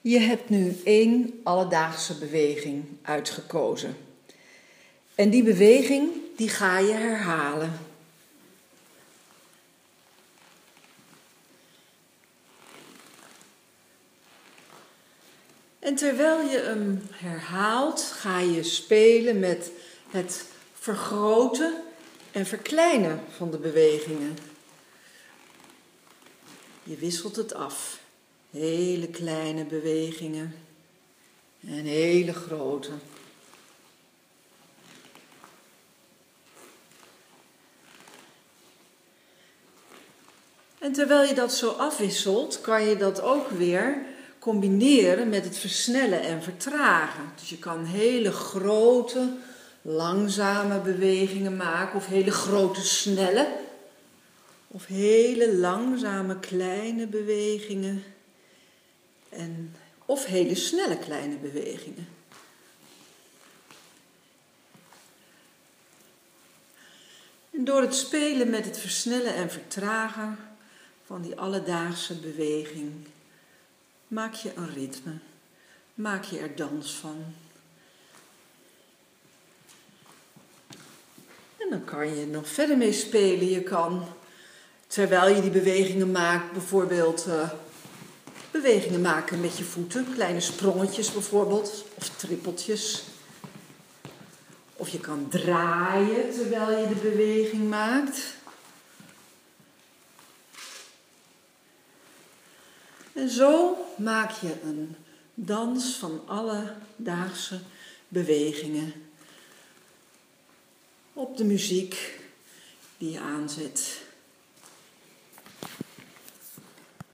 Je hebt nu één alledaagse beweging uitgekozen. En die beweging die ga je herhalen. En terwijl je hem herhaalt, ga je spelen met het vergroten en verkleinen van de bewegingen. Je wisselt het af. Hele kleine bewegingen en hele grote. En terwijl je dat zo afwisselt, kan je dat ook weer combineren met het versnellen en vertragen. Dus je kan hele grote, langzame bewegingen maken, of hele grote, snelle, of hele langzame, kleine bewegingen, en, of hele snelle, kleine bewegingen. En door het spelen met het versnellen en vertragen van die alledaagse beweging maak je een ritme, maak je er dans van. En dan kan je nog verder mee spelen. Je kan, terwijl je die bewegingen maakt, bijvoorbeeld uh, bewegingen maken met je voeten, kleine sprongetjes bijvoorbeeld, of trippeltjes. Of je kan draaien terwijl je de beweging maakt. En zo maak je een dans van alledaagse bewegingen op de muziek die je aanzet.